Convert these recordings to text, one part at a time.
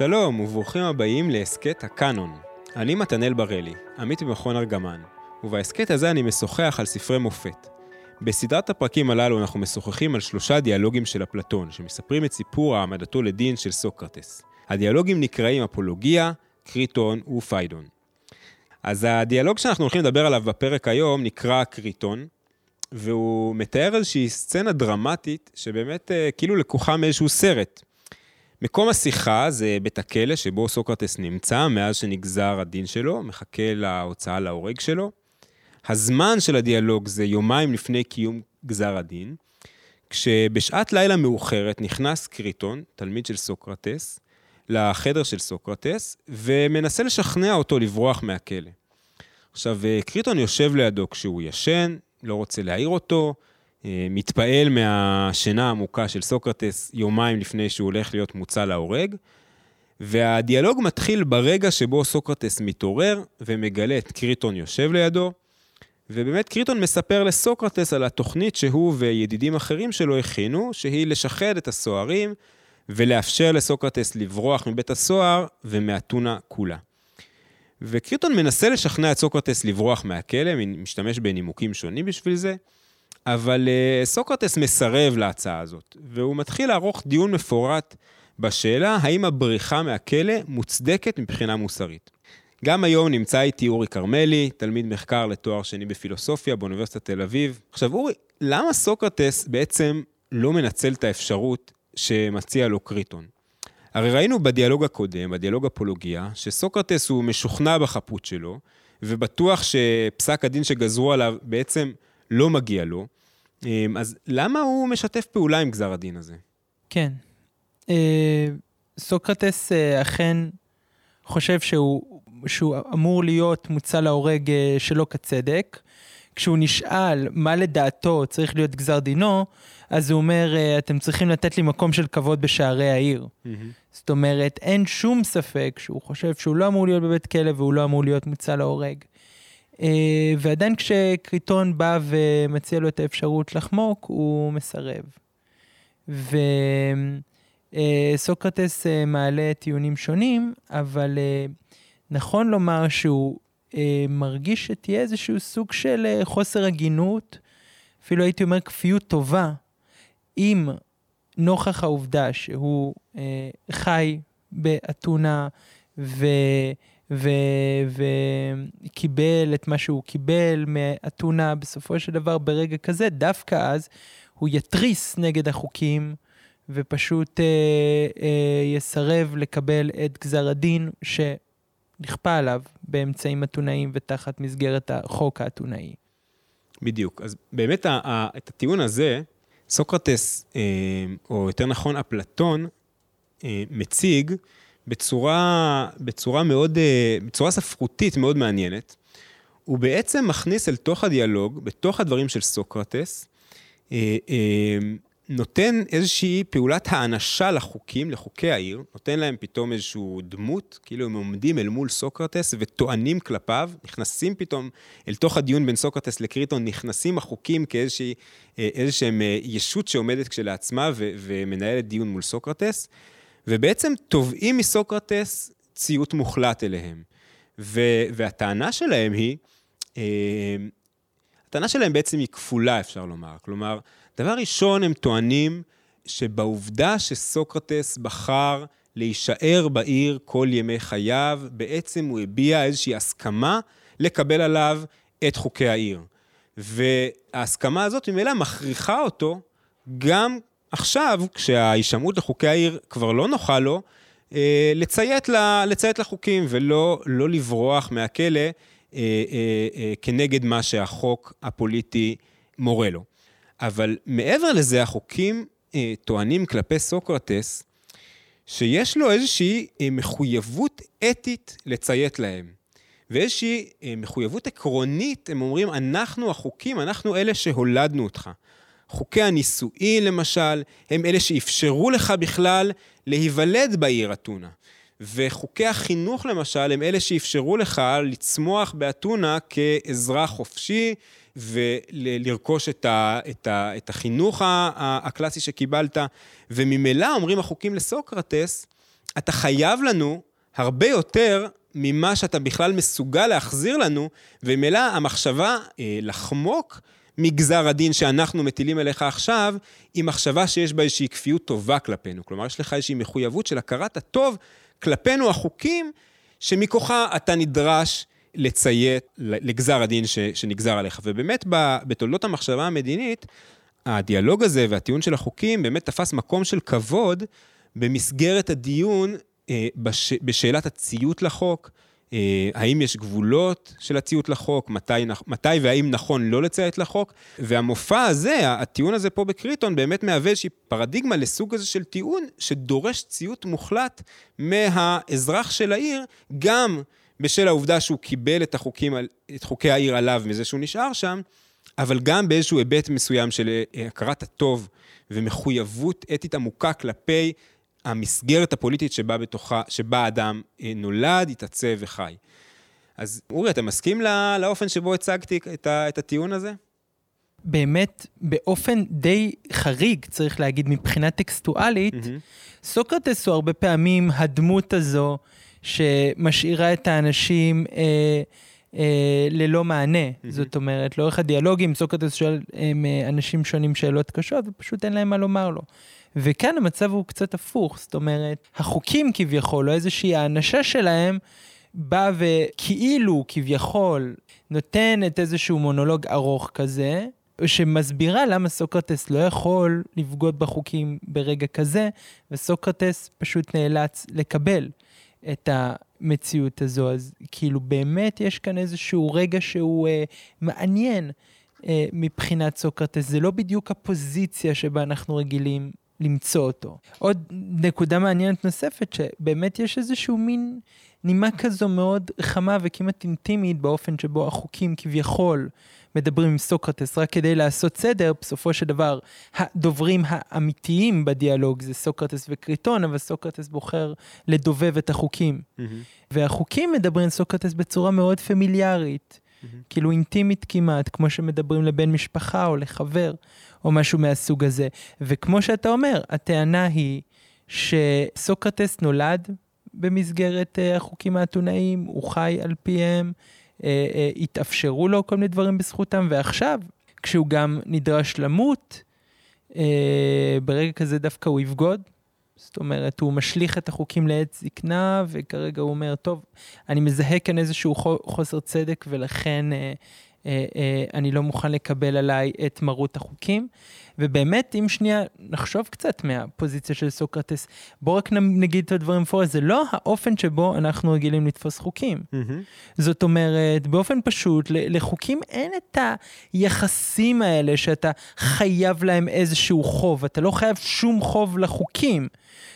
שלום וברוכים הבאים להסכת הקאנון. אני מתנאל בראלי, עמית במכון ארגמן, ובהסכת הזה אני משוחח על ספרי מופת. בסדרת הפרקים הללו אנחנו משוחחים על שלושה דיאלוגים של אפלטון, שמספרים את סיפור העמדתו לדין של סוקרטס. הדיאלוגים נקראים אפולוגיה, קריטון ופיידון. אז הדיאלוג שאנחנו הולכים לדבר עליו בפרק היום נקרא קריטון, והוא מתאר איזושהי סצנה דרמטית שבאמת אה, כאילו לקוחה מאיזשהו סרט. מקום השיחה זה בית הכלא שבו סוקרטס נמצא מאז שנגזר הדין שלו, מחכה להוצאה להורג שלו. הזמן של הדיאלוג זה יומיים לפני קיום גזר הדין, כשבשעת לילה מאוחרת נכנס קריטון, תלמיד של סוקרטס, לחדר של סוקרטס, ומנסה לשכנע אותו לברוח מהכלא. עכשיו, קריטון יושב לידו כשהוא ישן, לא רוצה להעיר אותו, אה, מתפעל מהשינה העמוקה של סוקרטס יומיים לפני שהוא הולך להיות מוצא להורג, והדיאלוג מתחיל ברגע שבו סוקרטס מתעורר ומגלה את קריטון יושב לידו, ובאמת קריטון מספר לסוקרטס על התוכנית שהוא וידידים אחרים שלו הכינו, שהיא לשחד את הסוהרים ולאפשר לסוקרטס לברוח מבית הסוהר ומאתונה כולה. וקריטון מנסה לשכנע את סוקרטס לברוח מהכלא, משתמש בנימוקים שונים בשביל זה, אבל uh, סוקרטס מסרב להצעה הזאת, והוא מתחיל לערוך דיון מפורט בשאלה האם הבריחה מהכלא מוצדקת מבחינה מוסרית. גם היום נמצא איתי אורי כרמלי, תלמיד מחקר לתואר שני בפילוסופיה באוניברסיטת תל אביב. עכשיו אורי, למה סוקרטס בעצם לא מנצל את האפשרות שמציע לו קריטון? הרי ראינו בדיאלוג הקודם, בדיאלוג אפולוגיה, שסוקרטס הוא משוכנע בחפות שלו, ובטוח שפסק הדין שגזרו עליו בעצם לא מגיע לו, אמ, אז למה הוא משתף פעולה עם גזר הדין הזה? כן. אה, סוקרטס אה, אכן חושב שהוא, שהוא אמור להיות מוצא להורג אה, שלא כצדק. כשהוא נשאל מה לדעתו צריך להיות גזר דינו, אז הוא אומר, אתם צריכים לתת לי מקום של כבוד בשערי העיר. Mm-hmm. זאת אומרת, אין שום ספק שהוא חושב שהוא לא אמור להיות בבית כלא והוא לא אמור להיות מוצא להורג. אה, ועדיין כשקריטון בא ומציע לו את האפשרות לחמוק, הוא מסרב. וסוקרטס אה, מעלה טיעונים שונים, אבל אה, נכון לומר שהוא מרגיש שתהיה איזשהו סוג של חוסר הגינות, אפילו הייתי אומר כפיות טובה, אם נוכח העובדה שהוא חי באתונה ו... וקיבל את מה שהוא קיבל מאתונה בסופו של דבר ברגע כזה, דווקא אז הוא יתריס נגד החוקים ופשוט אה, אה, יסרב לקבל את גזר הדין שנכפה עליו באמצעים אתונאיים ותחת מסגרת החוק האתונאי. בדיוק. אז באמת את הטיעון הזה, סוקרטס, אה, או יותר נכון אפלטון, מציג בצורה, בצורה מאוד, אה, בצורה ספרותית מאוד מעניינת. הוא בעצם מכניס אל תוך הדיאלוג, בתוך הדברים של סוקרטס, אה, אה, נותן איזושהי פעולת האנשה לחוקים, לחוקי העיר, נותן להם פתאום איזושהי דמות, כאילו הם עומדים אל מול סוקרטס וטוענים כלפיו, נכנסים פתאום אל תוך הדיון בין סוקרטס לקריטון, נכנסים החוקים כאיזושהי איזושהי ישות שעומדת כשלעצמה ומנהלת דיון מול סוקרטס. ובעצם תובעים מסוקרטס ציות מוחלט אליהם. ו- והטענה שלהם היא, אה, הטענה שלהם בעצם היא כפולה, אפשר לומר. כלומר, דבר ראשון, הם טוענים שבעובדה שסוקרטס בחר להישאר בעיר כל ימי חייו, בעצם הוא הביע איזושהי הסכמה לקבל עליו את חוקי העיר. וההסכמה הזאת ממילא מכריחה אותו גם עכשיו, כשההישמעות לחוקי העיר כבר לא נוחה לו, אה, לציית, ל, לציית לחוקים ולא לא לברוח מהכלא אה, אה, אה, כנגד מה שהחוק הפוליטי מורה לו. אבל מעבר לזה, החוקים אה, טוענים כלפי סוקרטס, שיש לו איזושהי אה, מחויבות אתית לציית להם. ואיזושהי אה, מחויבות עקרונית, הם אומרים, אנחנו החוקים, אנחנו אלה שהולדנו אותך. חוקי הנישואין למשל, הם אלה שאפשרו לך בכלל להיוולד בעיר אתונה. וחוקי החינוך למשל, הם אלה שאפשרו לך לצמוח באתונה כאזרח חופשי ולרכוש את, ה, את, ה, את החינוך הקלאסי שקיבלת. וממילא אומרים החוקים לסוקרטס, אתה חייב לנו הרבה יותר ממה שאתה בכלל מסוגל להחזיר לנו, וממילא המחשבה אה, לחמוק מגזר הדין שאנחנו מטילים אליך עכשיו, היא מחשבה שיש בה איזושהי כפיות טובה כלפינו. כלומר, יש לך איזושהי מחויבות של הכרת הטוב כלפינו החוקים, שמכוחה אתה נדרש לציית לגזר הדין ש, שנגזר עליך. ובאמת, בתולדות המחשבה המדינית, הדיאלוג הזה והטיעון של החוקים באמת תפס מקום של כבוד במסגרת הדיון אה, בש, בשאלת הציות לחוק, האם יש גבולות של הציות לחוק, מתי, מתי והאם נכון לא לציית לחוק. והמופע הזה, הטיעון הזה פה בקריטון, באמת מהווה איזושהי פרדיגמה לסוג הזה של טיעון שדורש ציות מוחלט מהאזרח של העיר, גם בשל העובדה שהוא קיבל את, החוקים, את חוקי העיר עליו מזה שהוא נשאר שם, אבל גם באיזשהו היבט מסוים של אה, הכרת הטוב ומחויבות אתית עמוקה כלפי המסגרת הפוליטית שבה, בתוכה, שבה האדם אה, נולד, התעצב וחי. אז אורי, אתה מסכים לא, לאופן שבו הצגתי את, ה, את הטיעון הזה? באמת, באופן די חריג, צריך להגיד, מבחינה טקסטואלית, mm-hmm. סוקרטס הוא הרבה פעמים הדמות הזו שמשאירה את האנשים אה, אה, ללא מענה. Mm-hmm. זאת אומרת, לאורך הדיאלוגים, סוקרטס שואל אה, אנשים שונים שאלות קשות, ופשוט אין להם מה לומר לו. וכאן המצב הוא קצת הפוך, זאת אומרת, החוקים כביכול, או איזושהי האנשה שלהם, בא וכאילו, כביכול, נותנת איזשהו מונולוג ארוך כזה, שמסבירה למה סוקרטס לא יכול לבגוד בחוקים ברגע כזה, וסוקרטס פשוט נאלץ לקבל את המציאות הזו. אז כאילו באמת יש כאן איזשהו רגע שהוא אה, מעניין אה, מבחינת סוקרטס. זה לא בדיוק הפוזיציה שבה אנחנו רגילים למצוא אותו. עוד נקודה מעניינת נוספת, שבאמת יש איזשהו מין נימה כזו מאוד חמה וכמעט אינטימית באופן שבו החוקים כביכול מדברים עם סוקרטס רק כדי לעשות סדר, בסופו של דבר הדוברים האמיתיים בדיאלוג זה סוקרטס וקריטון, אבל סוקרטס בוחר לדובב את החוקים. Mm-hmm. והחוקים מדברים עם סוקרטס בצורה מאוד פמיליארית, mm-hmm. כאילו אינטימית כמעט, כמו שמדברים לבן משפחה או לחבר. או משהו מהסוג הזה. וכמו שאתה אומר, הטענה היא שסוקרטס נולד במסגרת uh, החוקים האתונאיים, הוא חי על פיהם, התאפשרו לו כל מיני דברים בזכותם, ועכשיו, כשהוא גם נדרש למות, uh, ברגע כזה דווקא הוא יבגוד. זאת אומרת, הוא משליך את החוקים לעת זקנה, וכרגע הוא אומר, טוב, אני מזהה כאן איזשהו חוסר צדק, ולכן אה, אה, אני לא מוכן לקבל עליי את מרות החוקים. ובאמת, אם שנייה נחשוב קצת מהפוזיציה של סוקרטס, בואו רק נגיד את הדברים מפורש, זה לא האופן שבו אנחנו רגילים לתפוס חוקים. Mm-hmm. זאת אומרת, באופן פשוט, לחוקים אין את היחסים האלה שאתה חייב להם איזשהו חוב, אתה לא חייב שום חוב לחוקים.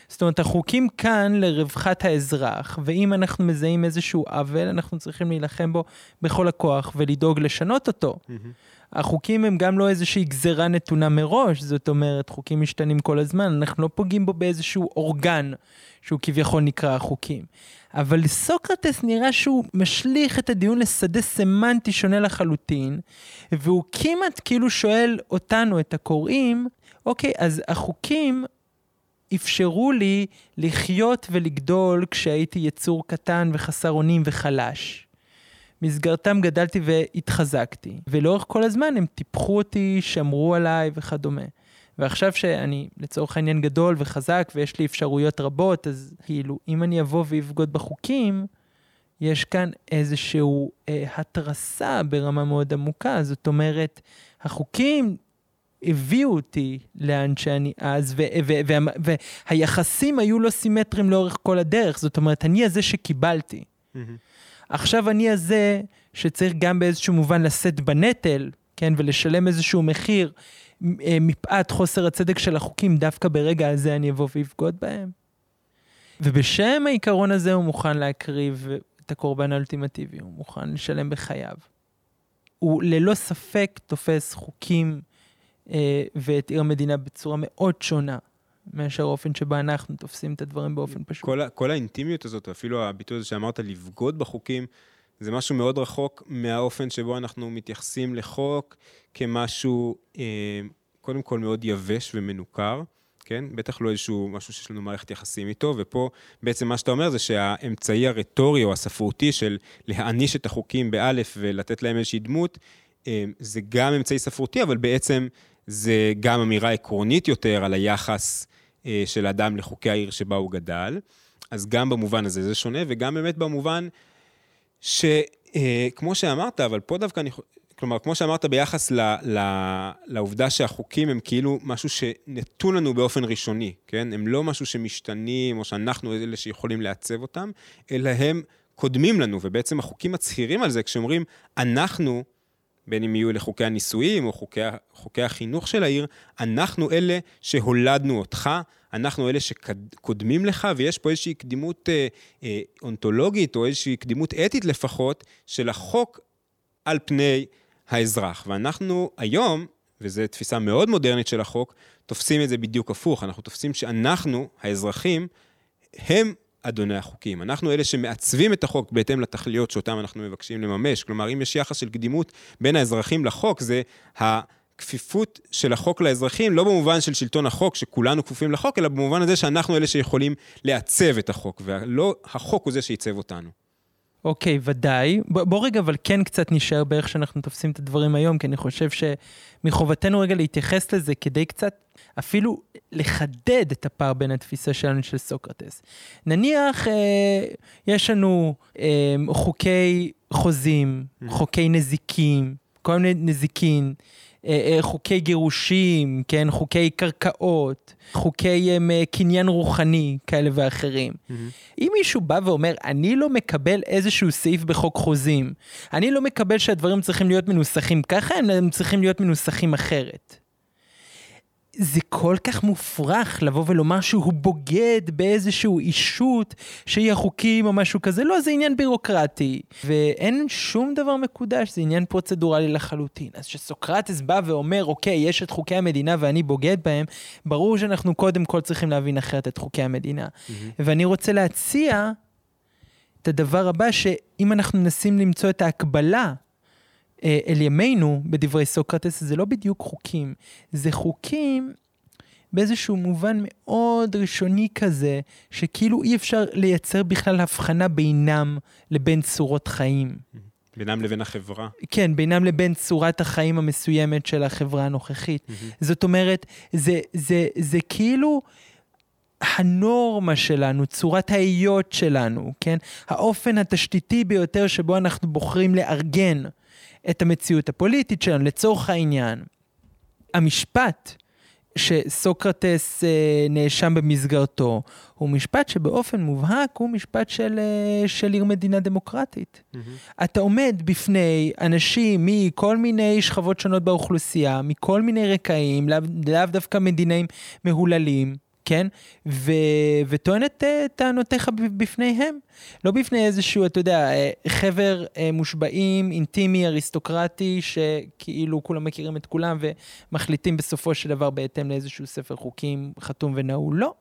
זאת אומרת, החוקים כאן לרווחת האזרח, ואם אנחנו מזהים איזשהו עוול, אנחנו צריכים להילחם בו בכל הכוח ולדאוג לשנות אותו. Mm-hmm. החוקים הם גם לא איזושהי גזרה נתונה מראש, זאת אומרת, חוקים משתנים כל הזמן, אנחנו לא פוגעים בו באיזשהו אורגן שהוא כביכול נקרא החוקים. אבל לסוקרטס נראה שהוא משליך את הדיון לשדה סמנטי שונה לחלוטין, והוא כמעט כאילו שואל אותנו, את הקוראים, אוקיי, אז החוקים אפשרו לי לחיות ולגדול כשהייתי יצור קטן וחסר אונים וחלש. מסגרתם גדלתי והתחזקתי, ולאורך כל הזמן הם טיפחו אותי, שמרו עליי וכדומה. ועכשיו שאני לצורך העניין גדול וחזק ויש לי אפשרויות רבות, אז כאילו, אם אני אבוא ואבגוד בחוקים, יש כאן איזושהי אה, התרסה ברמה מאוד עמוקה. זאת אומרת, החוקים הביאו אותי לאן שאני אז, והיחסים היו לא סימטריים לאורך כל הדרך. זאת אומרת, אני הזה שקיבלתי. Mm-hmm. עכשיו אני הזה שצריך גם באיזשהו מובן לשאת בנטל, כן, ולשלם איזשהו מחיר אה, מפאת חוסר הצדק של החוקים, דווקא ברגע הזה אני אבוא ואבגוד בהם. ובשם העיקרון הזה הוא מוכן להקריב את הקורבן האולטימטיבי, הוא מוכן לשלם בחייו. הוא ללא ספק תופס חוקים ואת עיר המדינה בצורה מאוד שונה מאשר האופן שבה אנחנו תופסים את הדברים באופן פשוט. כל, כל האינטימיות הזאת, אפילו הביטוי הזה שאמרת, לבגוד בחוקים, זה משהו מאוד רחוק מהאופן שבו אנחנו מתייחסים לחוק כמשהו, אה, קודם כל מאוד יבש ומנוכר. כן? בטח לא איזשהו משהו שיש לנו מערכת יחסים איתו, ופה בעצם מה שאתה אומר זה שהאמצעי הרטורי או הספרותי של להעניש את החוקים באלף ולתת להם איזושהי דמות, אה, זה גם אמצעי ספרותי, אבל בעצם זה גם אמירה עקרונית יותר על היחס אה, של האדם לחוקי העיר שבה הוא גדל. אז גם במובן הזה זה שונה, וגם באמת במובן שכמו אה, שאמרת, אבל פה דווקא אני... כלומר, כמו שאמרת ביחס ל, ל, לעובדה שהחוקים הם כאילו משהו שנתון לנו באופן ראשוני, כן? הם לא משהו שמשתנים, או שאנחנו אלה שיכולים לעצב אותם, אלא הם קודמים לנו, ובעצם החוקים מצהירים על זה כשאומרים, אנחנו, בין אם יהיו לחוקי הנישואים או חוקי, חוקי החינוך של העיר, אנחנו אלה שהולדנו אותך, אנחנו אלה שקודמים לך, ויש פה איזושהי קדימות אה, אה, אונתולוגית, או איזושהי קדימות אתית לפחות, של החוק על פני האזרח. ואנחנו היום, וזו תפיסה מאוד מודרנית של החוק, תופסים את זה בדיוק הפוך. אנחנו תופסים שאנחנו, האזרחים, הם אדוני החוקים. אנחנו אלה שמעצבים את החוק בהתאם לתכליות שאותם אנחנו מבקשים לממש. כלומר, אם יש יחס של קדימות בין האזרחים לחוק, זה הכפיפות של החוק לאזרחים, לא במובן של שלטון החוק, שכולנו כפופים לחוק, אלא במובן הזה שאנחנו אלה שיכולים לעצב את החוק, ולא החוק הוא זה שעיצב אותנו. אוקיי, ודאי. ב, בוא רגע, אבל כן קצת נשאר באיך שאנחנו תופסים את הדברים היום, כי אני חושב שמחובתנו רגע להתייחס לזה כדי קצת אפילו לחדד את הפער בין התפיסה שלנו של סוקרטס. נניח אה, יש לנו אה, חוקי חוזים, mm. חוקי נזיקין, כל מיני נזיקין, חוקי גירושים, כן, חוקי קרקעות, חוקי אה, קניין רוחני כאלה ואחרים. Mm-hmm. אם מישהו בא ואומר, אני לא מקבל איזשהו סעיף בחוק חוזים, אני לא מקבל שהדברים צריכים להיות מנוסחים ככה, הם צריכים להיות מנוסחים אחרת. זה כל כך מופרך לבוא ולומר שהוא בוגד באיזשהו אישות שהיא החוקים או משהו כזה, לא, זה עניין בירוקרטי. ואין שום דבר מקודש, זה עניין פרוצדורלי לחלוטין. אז כשסוקרטס בא ואומר, אוקיי, יש את חוקי המדינה ואני בוגד בהם, ברור שאנחנו קודם כל צריכים להבין אחרת את חוקי המדינה. Mm-hmm. ואני רוצה להציע את הדבר הבא, שאם אנחנו מנסים למצוא את ההקבלה אל ימינו בדברי סוקרטס זה לא בדיוק חוקים, זה חוקים באיזשהו מובן מאוד ראשוני כזה, שכאילו אי אפשר לייצר בכלל הבחנה בינם לבין צורות חיים. בינם לבין החברה. כן, בינם לבין צורת החיים המסוימת של החברה הנוכחית. זאת אומרת, זה, זה, זה כאילו... הנורמה שלנו, צורת ההיות שלנו, כן? האופן התשתיתי ביותר שבו אנחנו בוחרים לארגן את המציאות הפוליטית שלנו. לצורך העניין, המשפט שסוקרטס אה, נאשם במסגרתו, הוא משפט שבאופן מובהק הוא משפט של, אה, של עיר מדינה דמוקרטית. Mm-hmm. אתה עומד בפני אנשים מכל מיני שכבות שונות באוכלוסייה, מכל מיני רקעים, לאו, לאו דווקא מדינאים מהוללים, כן? ו... וטוען את uh, טענותיך בפניהם. לא בפני איזשהו, אתה יודע, אה, חבר uh, מושבעים, אינטימי, אריסטוקרטי, שכאילו כולם מכירים את כולם ומחליטים בסופו של דבר בהתאם לאיזשהו ספר חוקים חתום ונעול. לא.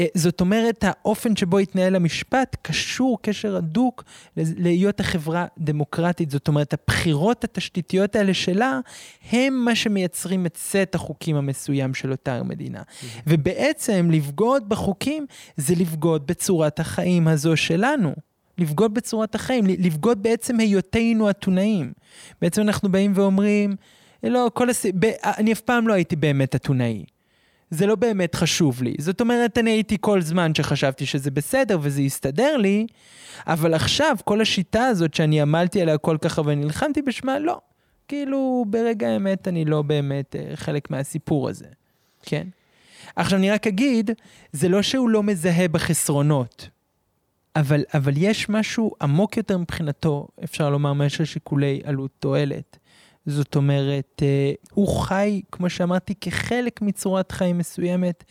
אה, זאת אומרת, האופן שבו התנהל המשפט קשור קשר הדוק להיות החברה דמוקרטית. זאת אומרת, הבחירות התשתיתיות האלה שלה, הם מה שמייצרים את סט החוקים המסוים של אותה מדינה. Mm-hmm. ובעצם, לבגוד בחוקים זה לבגוד בצורת החיים הזו שלנו. לבגוד בצורת החיים, לבגוד בעצם היותנו אתונאים. בעצם אנחנו באים ואומרים, לא, כל הס... אני אף פעם לא הייתי באמת אתונאי. זה לא באמת חשוב לי. זאת אומרת, אני הייתי כל זמן שחשבתי שזה בסדר וזה יסתדר לי, אבל עכשיו, כל השיטה הזאת שאני עמלתי עליה כל כך הרבה, נלחמתי בשמה, לא. כאילו, ברגע האמת אני לא באמת אה, חלק מהסיפור הזה, כן? עכשיו, אני רק אגיד, זה לא שהוא לא מזהה בחסרונות, אבל, אבל יש משהו עמוק יותר מבחינתו, אפשר לומר, מאשר שיקולי עלות תועלת. זאת אומרת, אה, הוא חי, כמו שאמרתי, כחלק מצורת חיים מסוימת,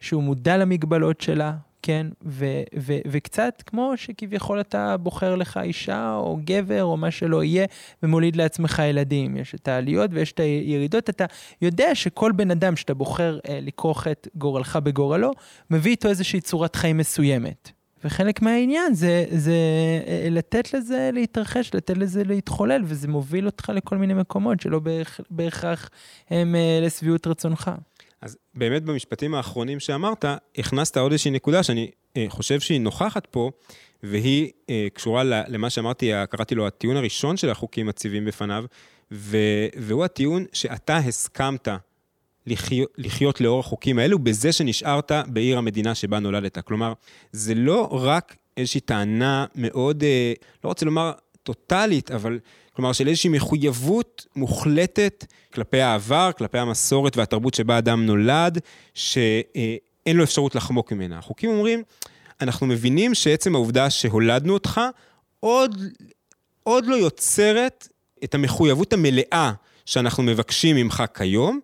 שהוא מודע למגבלות שלה, כן? ו- ו- וקצת כמו שכביכול אתה בוחר לך אישה או גבר או מה שלא יהיה, ומוליד לעצמך ילדים. יש את העליות ויש את הירידות. אתה יודע שכל בן אדם שאתה בוחר אה, לכרוך את גורלך בגורלו, מביא איתו איזושהי צורת חיים מסוימת. וחלק מהעניין זה, זה אה, לתת לזה להתרחש, לתת לזה להתחולל, וזה מוביל אותך לכל מיני מקומות שלא בהכרח הם אה, לשביעות רצונך. אז באמת במשפטים האחרונים שאמרת, הכנסת עוד איזושהי נקודה שאני אה, חושב שהיא נוכחת פה, והיא קשורה למה שאמרתי, קראתי לו הטיעון הראשון של החוקים מציבים בפניו, והוא הטיעון שאתה הסכמת לחיות, לחיות לאור החוקים האלו בזה שנשארת בעיר המדינה שבה נולדת. כלומר, זה לא רק איזושהי טענה מאוד, אה, לא רוצה לומר טוטאלית, אבל כלומר של איזושהי מחויבות מוחלטת כלפי העבר, כלפי המסורת והתרבות שבה אדם נולד, שאין לו אפשרות לחמוק ממנה. החוקים אומרים, אנחנו מבינים שעצם העובדה שהולדנו אותך, עוד, עוד לא יוצרת את המחויבות המלאה שאנחנו מבקשים ממך כיום,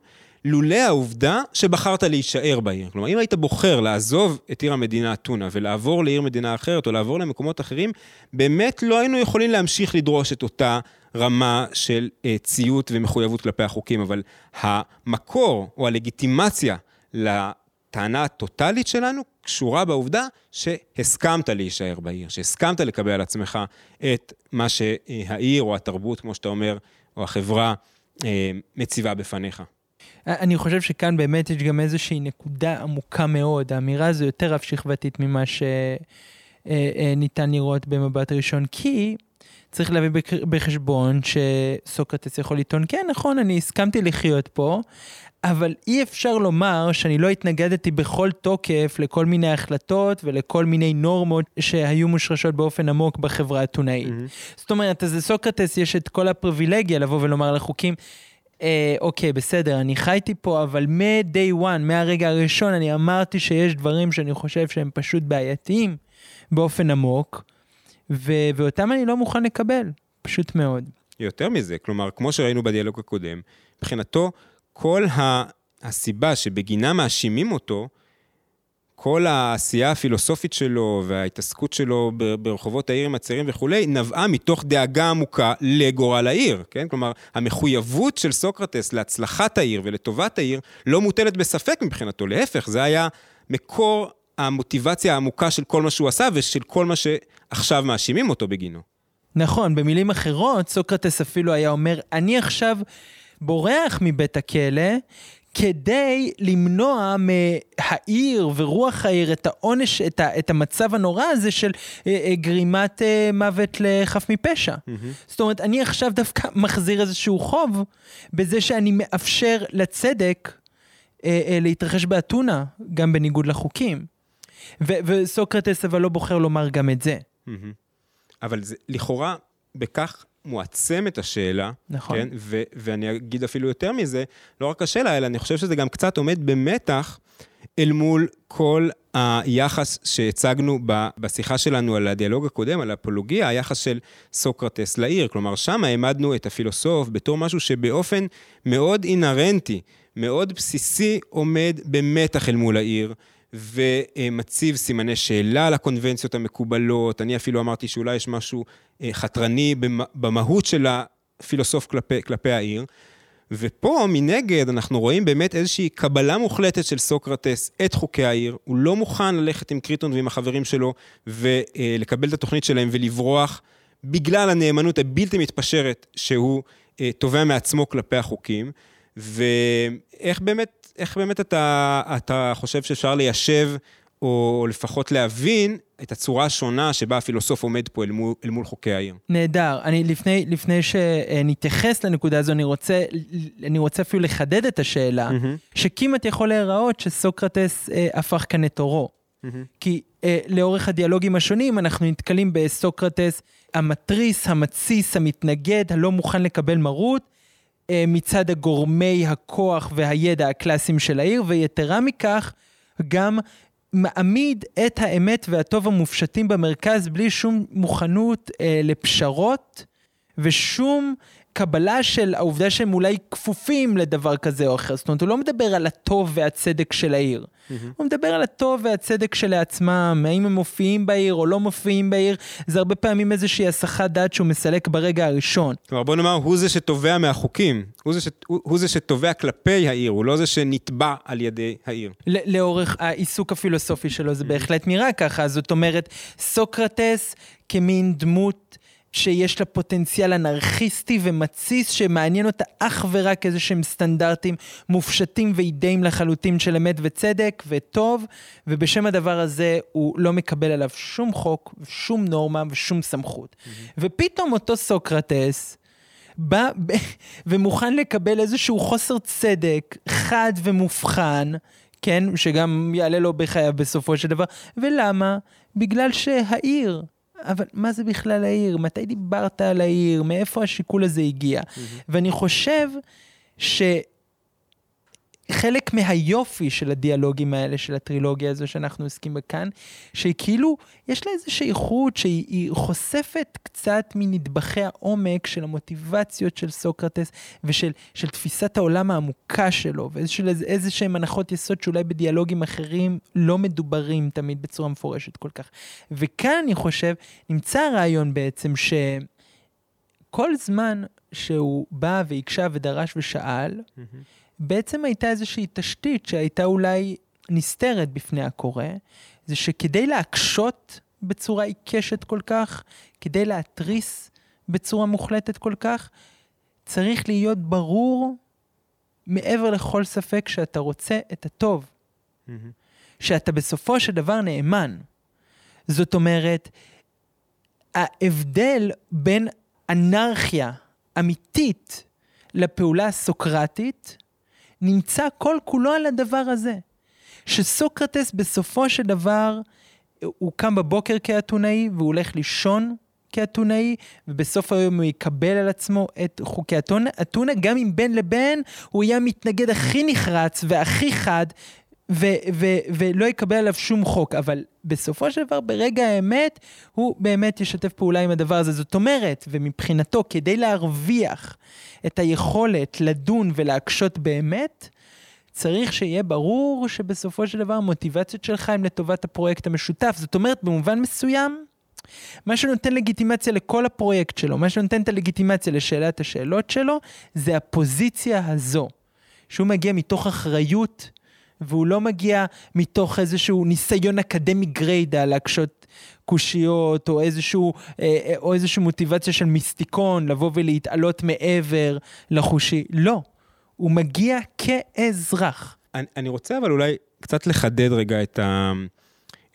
לולא העובדה שבחרת להישאר בעיר. כלומר, אם היית בוחר לעזוב את עיר המדינה אתונה ולעבור לעיר מדינה אחרת או לעבור למקומות אחרים, באמת לא היינו יכולים להמשיך לדרוש את אותה רמה של uh, ציות ומחויבות כלפי החוקים, אבל המקור או הלגיטימציה לטענה הטוטלית שלנו קשורה בעובדה שהסכמת להישאר בעיר, שהסכמת לקבל על עצמך את מה שהעיר או התרבות, כמו שאתה אומר, או החברה uh, מציבה בפניך. אני חושב שכאן באמת יש גם איזושהי נקודה עמוקה מאוד. האמירה הזו יותר רב שכבתית ממה שניתן אה, לראות במבט ראשון, כי צריך להביא בחשבון שסוקרטס יכול לטעון, כן, נכון, אני הסכמתי לחיות פה, אבל אי אפשר לומר שאני לא התנגדתי בכל תוקף לכל מיני החלטות ולכל מיני נורמות שהיו מושרשות באופן עמוק בחברה האתונאית. Mm-hmm. זאת אומרת, אז לסוקרטס יש את כל הפריבילגיה לבוא ולומר לחוקים, אה, אוקיי, בסדר, אני חייתי פה, אבל מ-day one, מהרגע הראשון, אני אמרתי שיש דברים שאני חושב שהם פשוט בעייתיים באופן עמוק, ו- ואותם אני לא מוכן לקבל, פשוט מאוד. יותר מזה, כלומר, כמו שראינו בדיאלוג הקודם, מבחינתו, כל הסיבה שבגינה מאשימים אותו, כל העשייה הפילוסופית שלו וההתעסקות שלו ברחובות העיר עם הצעירים וכולי, נבעה מתוך דאגה עמוקה לגורל העיר, כן? כלומר, המחויבות של סוקרטס להצלחת העיר ולטובת העיר לא מוטלת בספק מבחינתו, להפך, זה היה מקור המוטיבציה העמוקה של כל מה שהוא עשה ושל כל מה שעכשיו מאשימים אותו בגינו. נכון, במילים אחרות, סוקרטס אפילו היה אומר, אני עכשיו בורח מבית הכלא, כדי למנוע מהעיר ורוח העיר את העונש, את, ה, את המצב הנורא הזה של אה, אה, גרימת אה, מוות לחף מפשע. Mm-hmm. זאת אומרת, אני עכשיו דווקא מחזיר איזשהו חוב בזה שאני מאפשר לצדק אה, אה, להתרחש באתונה, גם בניגוד לחוקים. ו- וסוקרטס אבל לא בוחר לומר גם את זה. Mm-hmm. אבל זה לכאורה, בכך מועצם את השאלה, נכון. כן? ו- ואני אגיד אפילו יותר מזה, לא רק השאלה, אלא אני חושב שזה גם קצת עומד במתח אל מול כל היחס שהצגנו ב- בשיחה שלנו על הדיאלוג הקודם, על הפולוגיה, היחס של סוקרטס לעיר. כלומר, שם העמדנו את הפילוסוף בתור משהו שבאופן מאוד אינהרנטי, מאוד בסיסי, עומד במתח אל מול העיר. ומציב סימני שאלה לקונבנציות המקובלות. אני אפילו אמרתי שאולי יש משהו אה, חתרני במהות של הפילוסוף כלפי, כלפי העיר. ופה מנגד אנחנו רואים באמת איזושהי קבלה מוחלטת של סוקרטס את חוקי העיר. הוא לא מוכן ללכת עם קריטון ועם החברים שלו ולקבל את התוכנית שלהם ולברוח בגלל הנאמנות הבלתי מתפשרת שהוא אה, תובע מעצמו כלפי החוקים. ואיך באמת, איך באמת אתה, אתה חושב שאפשר ליישב, או לפחות להבין, את הצורה השונה שבה הפילוסוף עומד פה אל מול, אל מול חוקי העיר. נהדר. אני לפני, לפני שנתייחס לנקודה הזו, אני רוצה, אני רוצה אפילו לחדד את השאלה, mm-hmm. שכמעט יכול להיראות שסוקרטס אה, הפך כאן את עורו. Mm-hmm. כי אה, לאורך הדיאלוגים השונים אנחנו נתקלים בסוקרטס המתריס, המתסיס, המתנגד, הלא מוכן לקבל מרות, מצד הגורמי הכוח והידע הקלאסיים של העיר, ויתרה מכך, גם מעמיד את האמת והטוב המופשטים במרכז בלי שום מוכנות אה, לפשרות ושום קבלה של העובדה שהם אולי כפופים לדבר כזה או אחר. זאת אומרת, הוא לא מדבר על הטוב והצדק של העיר. Mm-hmm. הוא מדבר על הטוב והצדק שלעצמם, האם הם מופיעים בעיר או לא מופיעים בעיר, זה הרבה פעמים איזושהי הסחת דעת שהוא מסלק ברגע הראשון. כלומר, בוא נאמר, הוא זה שתובע מהחוקים, הוא זה, ש... הוא, הוא זה שתובע כלפי העיר, הוא לא זה שנתבע על ידי העיר. לאורך העיסוק הפילוסופי שלו זה בהחלט נראה ככה, זאת אומרת, סוקרטס כמין דמות שיש לה פוטנציאל אנרכיסטי ומתסיס שמעניין אותה אך ורק איזה שהם סטנדרטים מופשטים ואידאים לחלוטין של אמת וצדק וטוב, ובשם הדבר הזה הוא לא מקבל עליו שום חוק, שום נורמה ושום סמכות. Mm-hmm. ופתאום אותו סוקרטס, בא ומוכן לקבל איזשהו חוסר צדק חד ומובחן, כן, שגם יעלה לו בחייו בסופו של דבר, ולמה? בגלל שהעיר, אבל מה זה בכלל העיר? מתי דיברת על העיר? מאיפה השיקול הזה הגיע? Mm-hmm. ואני חושב ש... חלק מהיופי של הדיאלוגים האלה, של הטרילוגיה הזו שאנחנו עוסקים בה כאן, שכאילו יש לה איזושהי איכות שהיא חושפת קצת מנדבכי העומק של המוטיבציות של סוקרטס ושל של תפיסת העולם העמוקה שלו, ואיזה שהם הנחות יסוד שאולי בדיאלוגים אחרים לא מדוברים תמיד בצורה מפורשת כל כך. וכאן אני חושב, נמצא הרעיון בעצם שכל זמן שהוא בא והקשב ודרש ושאל, mm-hmm. בעצם הייתה איזושהי תשתית שהייתה אולי נסתרת בפני הקורא, זה שכדי להקשות בצורה עיקשת כל כך, כדי להתריס בצורה מוחלטת כל כך, צריך להיות ברור מעבר לכל ספק שאתה רוצה את הטוב. Mm-hmm. שאתה בסופו של דבר נאמן. זאת אומרת, ההבדל בין אנרכיה אמיתית לפעולה הסוקרטית, נמצא כל כולו על הדבר הזה. שסוקרטס בסופו של דבר, הוא קם בבוקר כאתונאי והוא הולך לישון כאתונאי, ובסוף היום הוא יקבל על עצמו את חוקי אתונה, גם אם בין לבין הוא יהיה המתנגד הכי נחרץ והכי חד, ו- ו- ולא יקבל עליו שום חוק, אבל בסופו של דבר, ברגע האמת, הוא באמת ישתף פעולה עם הדבר הזה. זאת אומרת, ומבחינתו, כדי להרוויח את היכולת לדון ולהקשות באמת, צריך שיהיה ברור שבסופו של דבר המוטיבציות שלך הן לטובת הפרויקט המשותף. זאת אומרת, במובן מסוים, מה שנותן לגיטימציה לכל הפרויקט שלו, מה שנותן את הלגיטימציה לשאלת השאלות שלו, זה הפוזיציה הזו. שהוא מגיע מתוך אחריות והוא לא מגיע מתוך איזשהו ניסיון אקדמי גריידה להקשות קושיות, או איזשהו, אה, אה, או איזושהי מוטיבציה של מיסטיקון, לבוא ולהתעלות מעבר לחושי. לא, הוא מגיע כאזרח. אני, אני רוצה אבל אולי קצת לחדד רגע את, ה,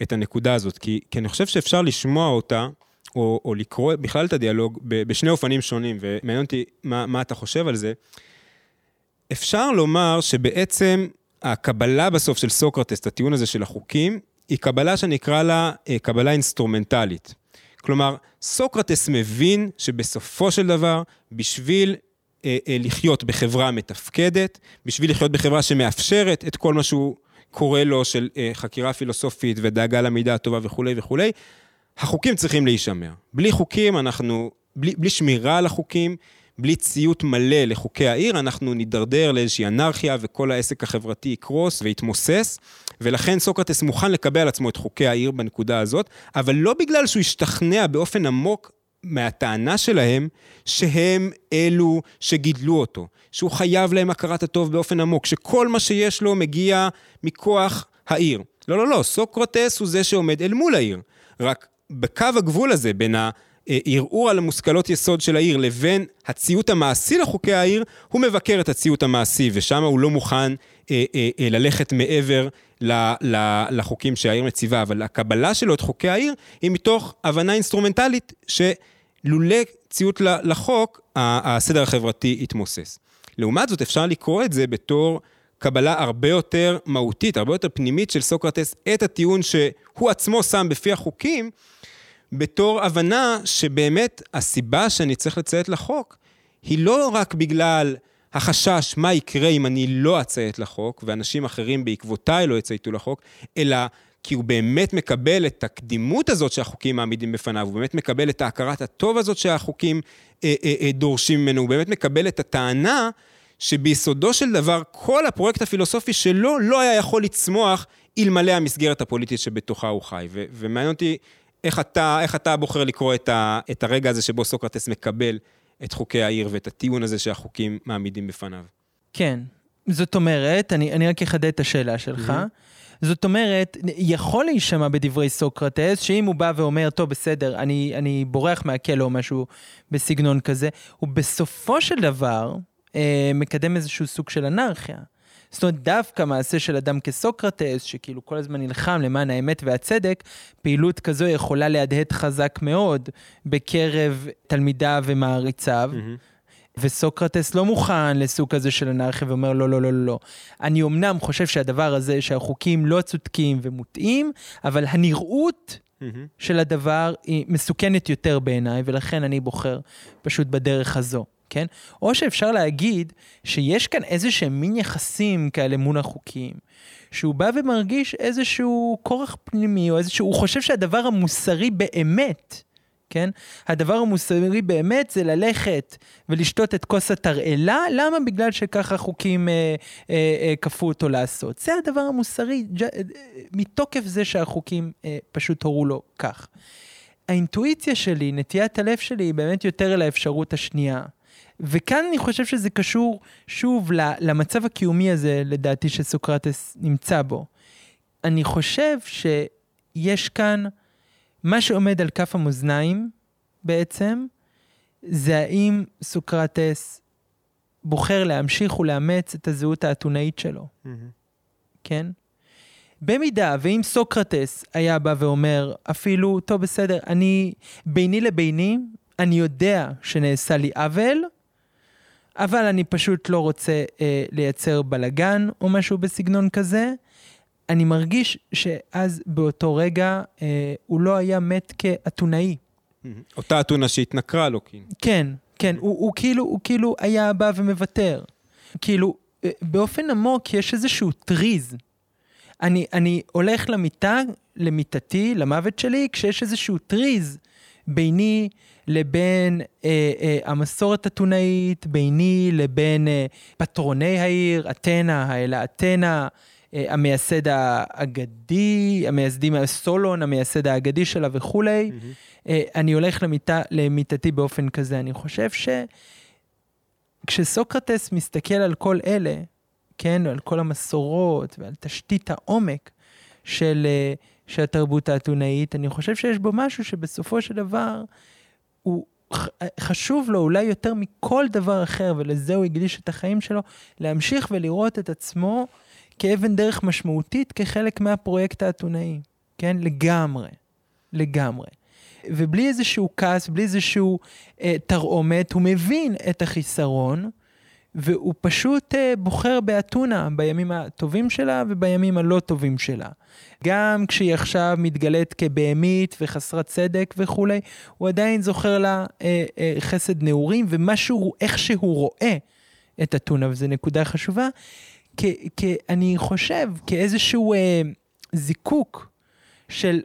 את הנקודה הזאת, כי, כי אני חושב שאפשר לשמוע אותה, או, או לקרוא בכלל את הדיאלוג בשני אופנים שונים, ומעניין אותי מה, מה אתה חושב על זה. אפשר לומר שבעצם הקבלה בסוף של סוקרטס, את הטיעון הזה של החוקים, היא קבלה שנקרא לה אה, קבלה אינסטרומנטלית. כלומר, סוקרטס מבין שבסופו של דבר, בשביל אה, אה, לחיות בחברה מתפקדת, בשביל לחיות בחברה שמאפשרת את כל מה שהוא קורא לו של אה, חקירה פילוסופית ודאגה למידה הטובה וכולי וכולי, החוקים צריכים להישמר. בלי חוקים אנחנו, בלי, בלי שמירה על החוקים, בלי ציות מלא לחוקי העיר, אנחנו נידרדר לאיזושהי אנרכיה וכל העסק החברתי יקרוס ויתמוסס, ולכן סוקרטס מוכן לקבל על עצמו את חוקי העיר בנקודה הזאת, אבל לא בגלל שהוא השתכנע באופן עמוק מהטענה שלהם שהם אלו שגידלו אותו, שהוא חייב להם הכרת הטוב באופן עמוק, שכל מה שיש לו מגיע מכוח העיר. לא, לא, לא, סוקרטס הוא זה שעומד אל מול העיר. רק בקו הגבול הזה בין ה... ערעור על המושכלות יסוד של העיר לבין הציות המעשי לחוקי העיר, הוא מבקר את הציות המעשי, ושם הוא לא מוכן אה, אה, אה, ללכת מעבר ל, ל, לחוקים שהעיר מציבה, אבל הקבלה שלו את חוקי העיר היא מתוך הבנה אינסטרומנטלית, שלולא ציות לחוק, הסדר החברתי יתמוסס. לעומת זאת, אפשר לקרוא את זה בתור קבלה הרבה יותר מהותית, הרבה יותר פנימית של סוקרטס, את הטיעון שהוא עצמו שם בפי החוקים, בתור הבנה שבאמת הסיבה שאני צריך לציית לחוק היא לא רק בגלל החשש מה יקרה אם אני לא אציית לחוק, ואנשים אחרים בעקבותיי לא יצייתו לחוק, אלא כי הוא באמת מקבל את הקדימות הזאת שהחוקים מעמידים בפניו, הוא באמת מקבל את ההכרת הטוב הזאת שהחוקים אה, אה, אה, דורשים ממנו, הוא באמת מקבל את הטענה שביסודו של דבר כל הפרויקט הפילוסופי שלו לא היה יכול לצמוח אלמלא המסגרת הפוליטית שבתוכה הוא חי. ו- ומעניין אותי איך אתה, איך אתה בוחר לקרוא את, ה, את הרגע הזה שבו סוקרטס מקבל את חוקי העיר ואת הטיעון הזה שהחוקים מעמידים בפניו? כן, זאת אומרת, אני, אני רק אחדד את השאלה שלך. Mm-hmm. זאת אומרת, יכול להישמע בדברי סוקרטס, שאם הוא בא ואומר, טוב, בסדר, אני, אני בורח מהכלא או משהו בסגנון כזה, הוא בסופו של דבר אה, מקדם איזשהו סוג של אנרכיה. זאת אומרת, דווקא מעשה של אדם כסוקרטס, שכאילו כל הזמן נלחם למען האמת והצדק, פעילות כזו יכולה להדהד חזק מאוד בקרב תלמידיו ומעריציו. Mm-hmm. וסוקרטס לא מוכן לסוג כזה של אנרכיה ואומר לא, לא, לא, לא, לא. אני אמנם חושב שהדבר הזה, שהחוקים לא צודקים ומוטעים, אבל הנראות mm-hmm. של הדבר היא מסוכנת יותר בעיניי, ולכן אני בוחר פשוט בדרך הזו. כן? או שאפשר להגיד שיש כאן איזה שהם מין יחסים כאלה מול החוקים, שהוא בא ומרגיש איזשהו כורח פנימי, או איזשהו, הוא חושב שהדבר המוסרי באמת, כן? הדבר המוסרי באמת זה ללכת ולשתות את כוס התרעלה, למה? בגלל שככה חוקים אה, אה, אה, כפו אותו לעשות. זה הדבר המוסרי, ג', אה, מתוקף זה שהחוקים אה, פשוט הורו לו כך. האינטואיציה שלי, נטיית הלב שלי, היא באמת יותר אל האפשרות השנייה. וכאן אני חושב שזה קשור שוב למצב הקיומי הזה, לדעתי, שסוקרטס נמצא בו. אני חושב שיש כאן, מה שעומד על כף המאזניים בעצם, זה האם סוקרטס בוחר להמשיך ולאמץ את הזהות האתונאית שלו. Mm-hmm. כן? במידה ואם סוקרטס היה בא ואומר, אפילו, טוב, בסדר, אני, ביני לביני, אני יודע שנעשה לי עוול, אבל אני פשוט לא רוצה אה, לייצר בלגן או משהו בסגנון כזה. אני מרגיש שאז באותו רגע אה, הוא לא היה מת כאתונאי. אותה אתונה שהתנכרה לו, כאילו. כן, כן, הוא, הוא, כאילו, הוא כאילו היה בא ומוותר. כאילו, אה, באופן עמוק יש איזשהו טריז. אני, אני הולך למיטה, למיטתי, למוות שלי, כשיש איזשהו טריז ביני לבין אה, אה, המסורת אתונאית, ביני לבין אה, פטרוני העיר, אתנה, האלה אתנה, אה, המייסד האגדי, המייסדים, סולון, המייסד האגדי שלה וכולי. Mm-hmm. אה, אני הולך למיטה, למיטתי באופן כזה. אני חושב שכשסוקרטס מסתכל על כל אלה, כן, על כל המסורות ועל תשתית העומק של, אה, של התרבות האתונאית, אני חושב שיש בו משהו שבסופו של דבר הוא חשוב לו אולי יותר מכל דבר אחר, ולזה הוא הקדיש את החיים שלו, להמשיך ולראות את עצמו כאבן דרך משמעותית כחלק מהפרויקט האתונאי. כן? לגמרי. לגמרי. ובלי איזשהו כעס, בלי איזשהו אה, תרעומת, הוא מבין את החיסרון, והוא פשוט אה, בוחר באתונה בימים הטובים שלה ובימים הלא טובים שלה. גם כשהיא עכשיו מתגלית כבהמית וחסרת צדק וכולי, הוא עדיין זוכר לה אה, אה, חסד נעורים, ומשהו, איך שהוא רואה את אתונה, וזו נקודה חשובה, אני חושב כאיזשהו אה, זיקוק של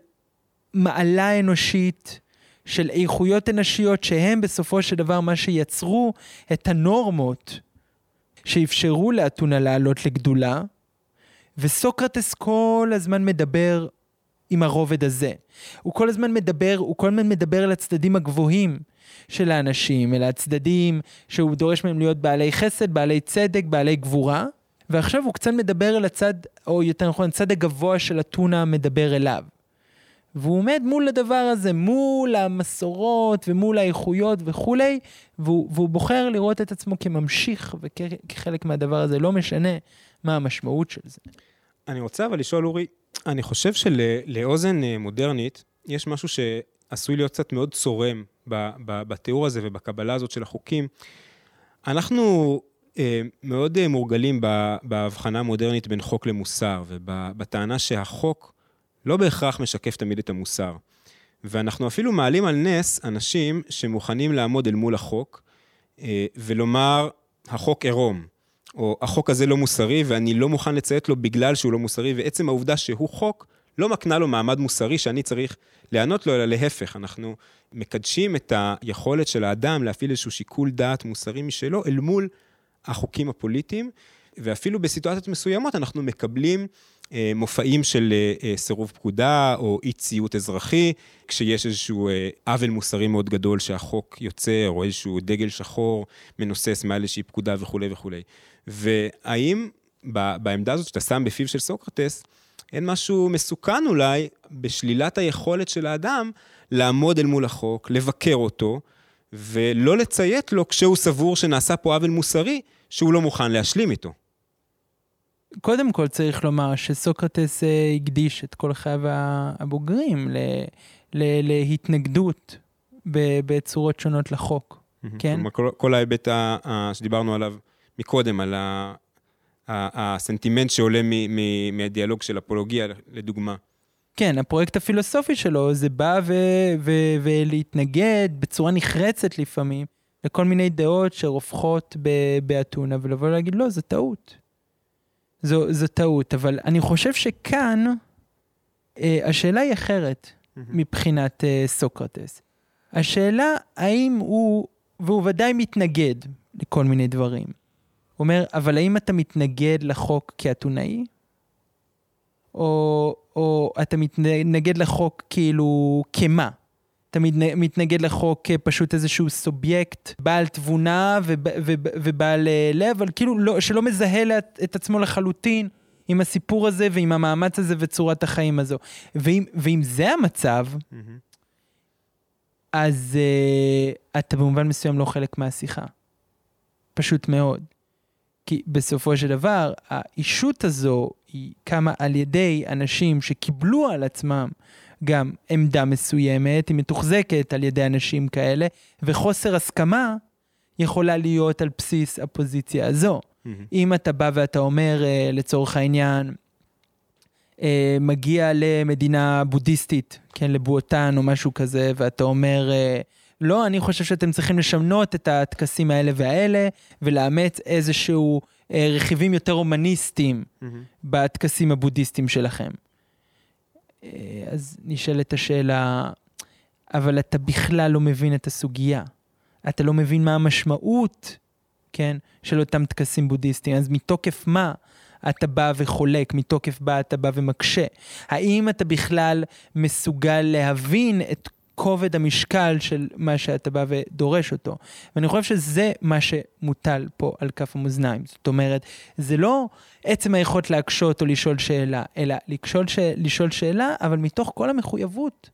מעלה אנושית, של איכויות אנושיות שהם בסופו של דבר מה שיצרו את הנורמות שאפשרו לאתונה לעלות לגדולה, וסוקרטס כל הזמן מדבר עם הרובד הזה. הוא כל הזמן מדבר, הוא כל הזמן מדבר על הצדדים הגבוהים של האנשים, אל הצדדים שהוא דורש מהם להיות בעלי חסד, בעלי צדק, בעלי גבורה, ועכשיו הוא קצת מדבר על הצד, או יותר נכון, הצד הגבוה של אתונה מדבר אליו. והוא עומד מול הדבר הזה, מול המסורות ומול האיכויות וכולי, והוא, והוא בוחר לראות את עצמו כממשיך וכחלק מהדבר הזה, לא משנה מה המשמעות של זה. אני רוצה אבל לשאול, אורי, אני חושב שלאוזן אה, מודרנית, יש משהו שעשוי להיות קצת מאוד צורם בתיאור הזה ובקבלה הזאת של החוקים. אנחנו אה, מאוד אה, מורגלים בהבחנה המודרנית בין חוק למוסר, ובטענה שהחוק לא בהכרח משקף תמיד את המוסר. ואנחנו אפילו מעלים על נס אנשים שמוכנים לעמוד אל מול החוק ולומר, החוק עירום. או החוק הזה לא מוסרי ואני לא מוכן לציית לו בגלל שהוא לא מוסרי, ועצם העובדה שהוא חוק לא מקנה לו מעמד מוסרי שאני צריך להיענות לו, אלא להפך, אנחנו מקדשים את היכולת של האדם להפעיל איזשהו שיקול דעת מוסרי משלו אל מול החוקים הפוליטיים, ואפילו בסיטואציות מסוימות אנחנו מקבלים אה, מופעים של אה, אה, סירוב פקודה או אי ציות אזרחי, כשיש איזשהו עוול מוסרי מאוד גדול שהחוק יוצר, או איזשהו דגל שחור מנוסס מעל איזושהי פקודה וכולי וכולי. והאם בעמדה הזאת שאתה שם בפיו של סוקרטס, אין משהו מסוכן אולי בשלילת היכולת של האדם לעמוד אל מול החוק, לבקר אותו, ולא לציית לו כשהוא סבור שנעשה פה עוול מוסרי, שהוא לא מוכן להשלים איתו. קודם כל צריך לומר שסוקרטס אה, הקדיש את כל חייו הבוגרים ל, ל, להתנגדות בצורות שונות לחוק, כן? כלומר, כל, כל ההיבט שדיברנו עליו מקודם, על ה, ה, הסנטימנט שעולה מ, מ, מהדיאלוג של אפולוגיה, לדוגמה. כן, הפרויקט הפילוסופי שלו זה בא ו, ו, ולהתנגד בצורה נחרצת לפעמים לכל מיני דעות שרווחות באתונה, ולבוא ולהגיד, לא, זו טעות. זו, זו טעות, אבל אני חושב שכאן אה, השאלה היא אחרת mm-hmm. מבחינת אה, סוקרטס. השאלה האם הוא, והוא ודאי מתנגד לכל מיני דברים. הוא אומר, אבל האם אתה מתנגד לחוק כאתונאי? או, או אתה מתנגד לחוק כאילו כמה? אתה מתנגד לחוק כפשוט איזשהו סובייקט בעל תבונה ובעל אה, לב, אבל כאילו לא, שלא מזהה את עצמו לחלוטין עם הסיפור הזה ועם המאמץ הזה וצורת החיים הזו. ואם, ואם זה המצב, mm-hmm. אז uh, אתה במובן מסוים לא חלק מהשיחה. פשוט מאוד. כי בסופו של דבר, האישות הזו היא קמה על ידי אנשים שקיבלו על עצמם גם עמדה מסוימת, היא מתוחזקת על ידי אנשים כאלה, וחוסר הסכמה יכולה להיות על בסיס הפוזיציה הזו. Mm-hmm. אם אתה בא ואתה אומר, אה, לצורך העניין, אה, מגיע למדינה בודהיסטית, כן, לבואטן או משהו כזה, ואתה אומר, אה, לא, אני חושב שאתם צריכים לשנות את הטקסים האלה והאלה, ולאמץ איזשהו רכיבים יותר הומניסטיים mm-hmm. בטקסים הבודהיסטיים שלכם. אה, אז נשאלת השאלה, אבל אתה בכלל לא מבין את הסוגיה. אתה לא מבין מה המשמעות, כן, של אותם טקסים בודהיסטיים. אז מתוקף מה אתה בא וחולק, מתוקף מה אתה בא ומקשה? האם אתה בכלל מסוגל להבין את כובד המשקל של מה שאתה בא ודורש אותו. ואני חושב שזה מה שמוטל פה על כף המאזניים. זאת אומרת, זה לא עצם היכולת להקשות או לשאול שאלה, אלא לשאול, שאלה, אבל מתוך כל המחויבות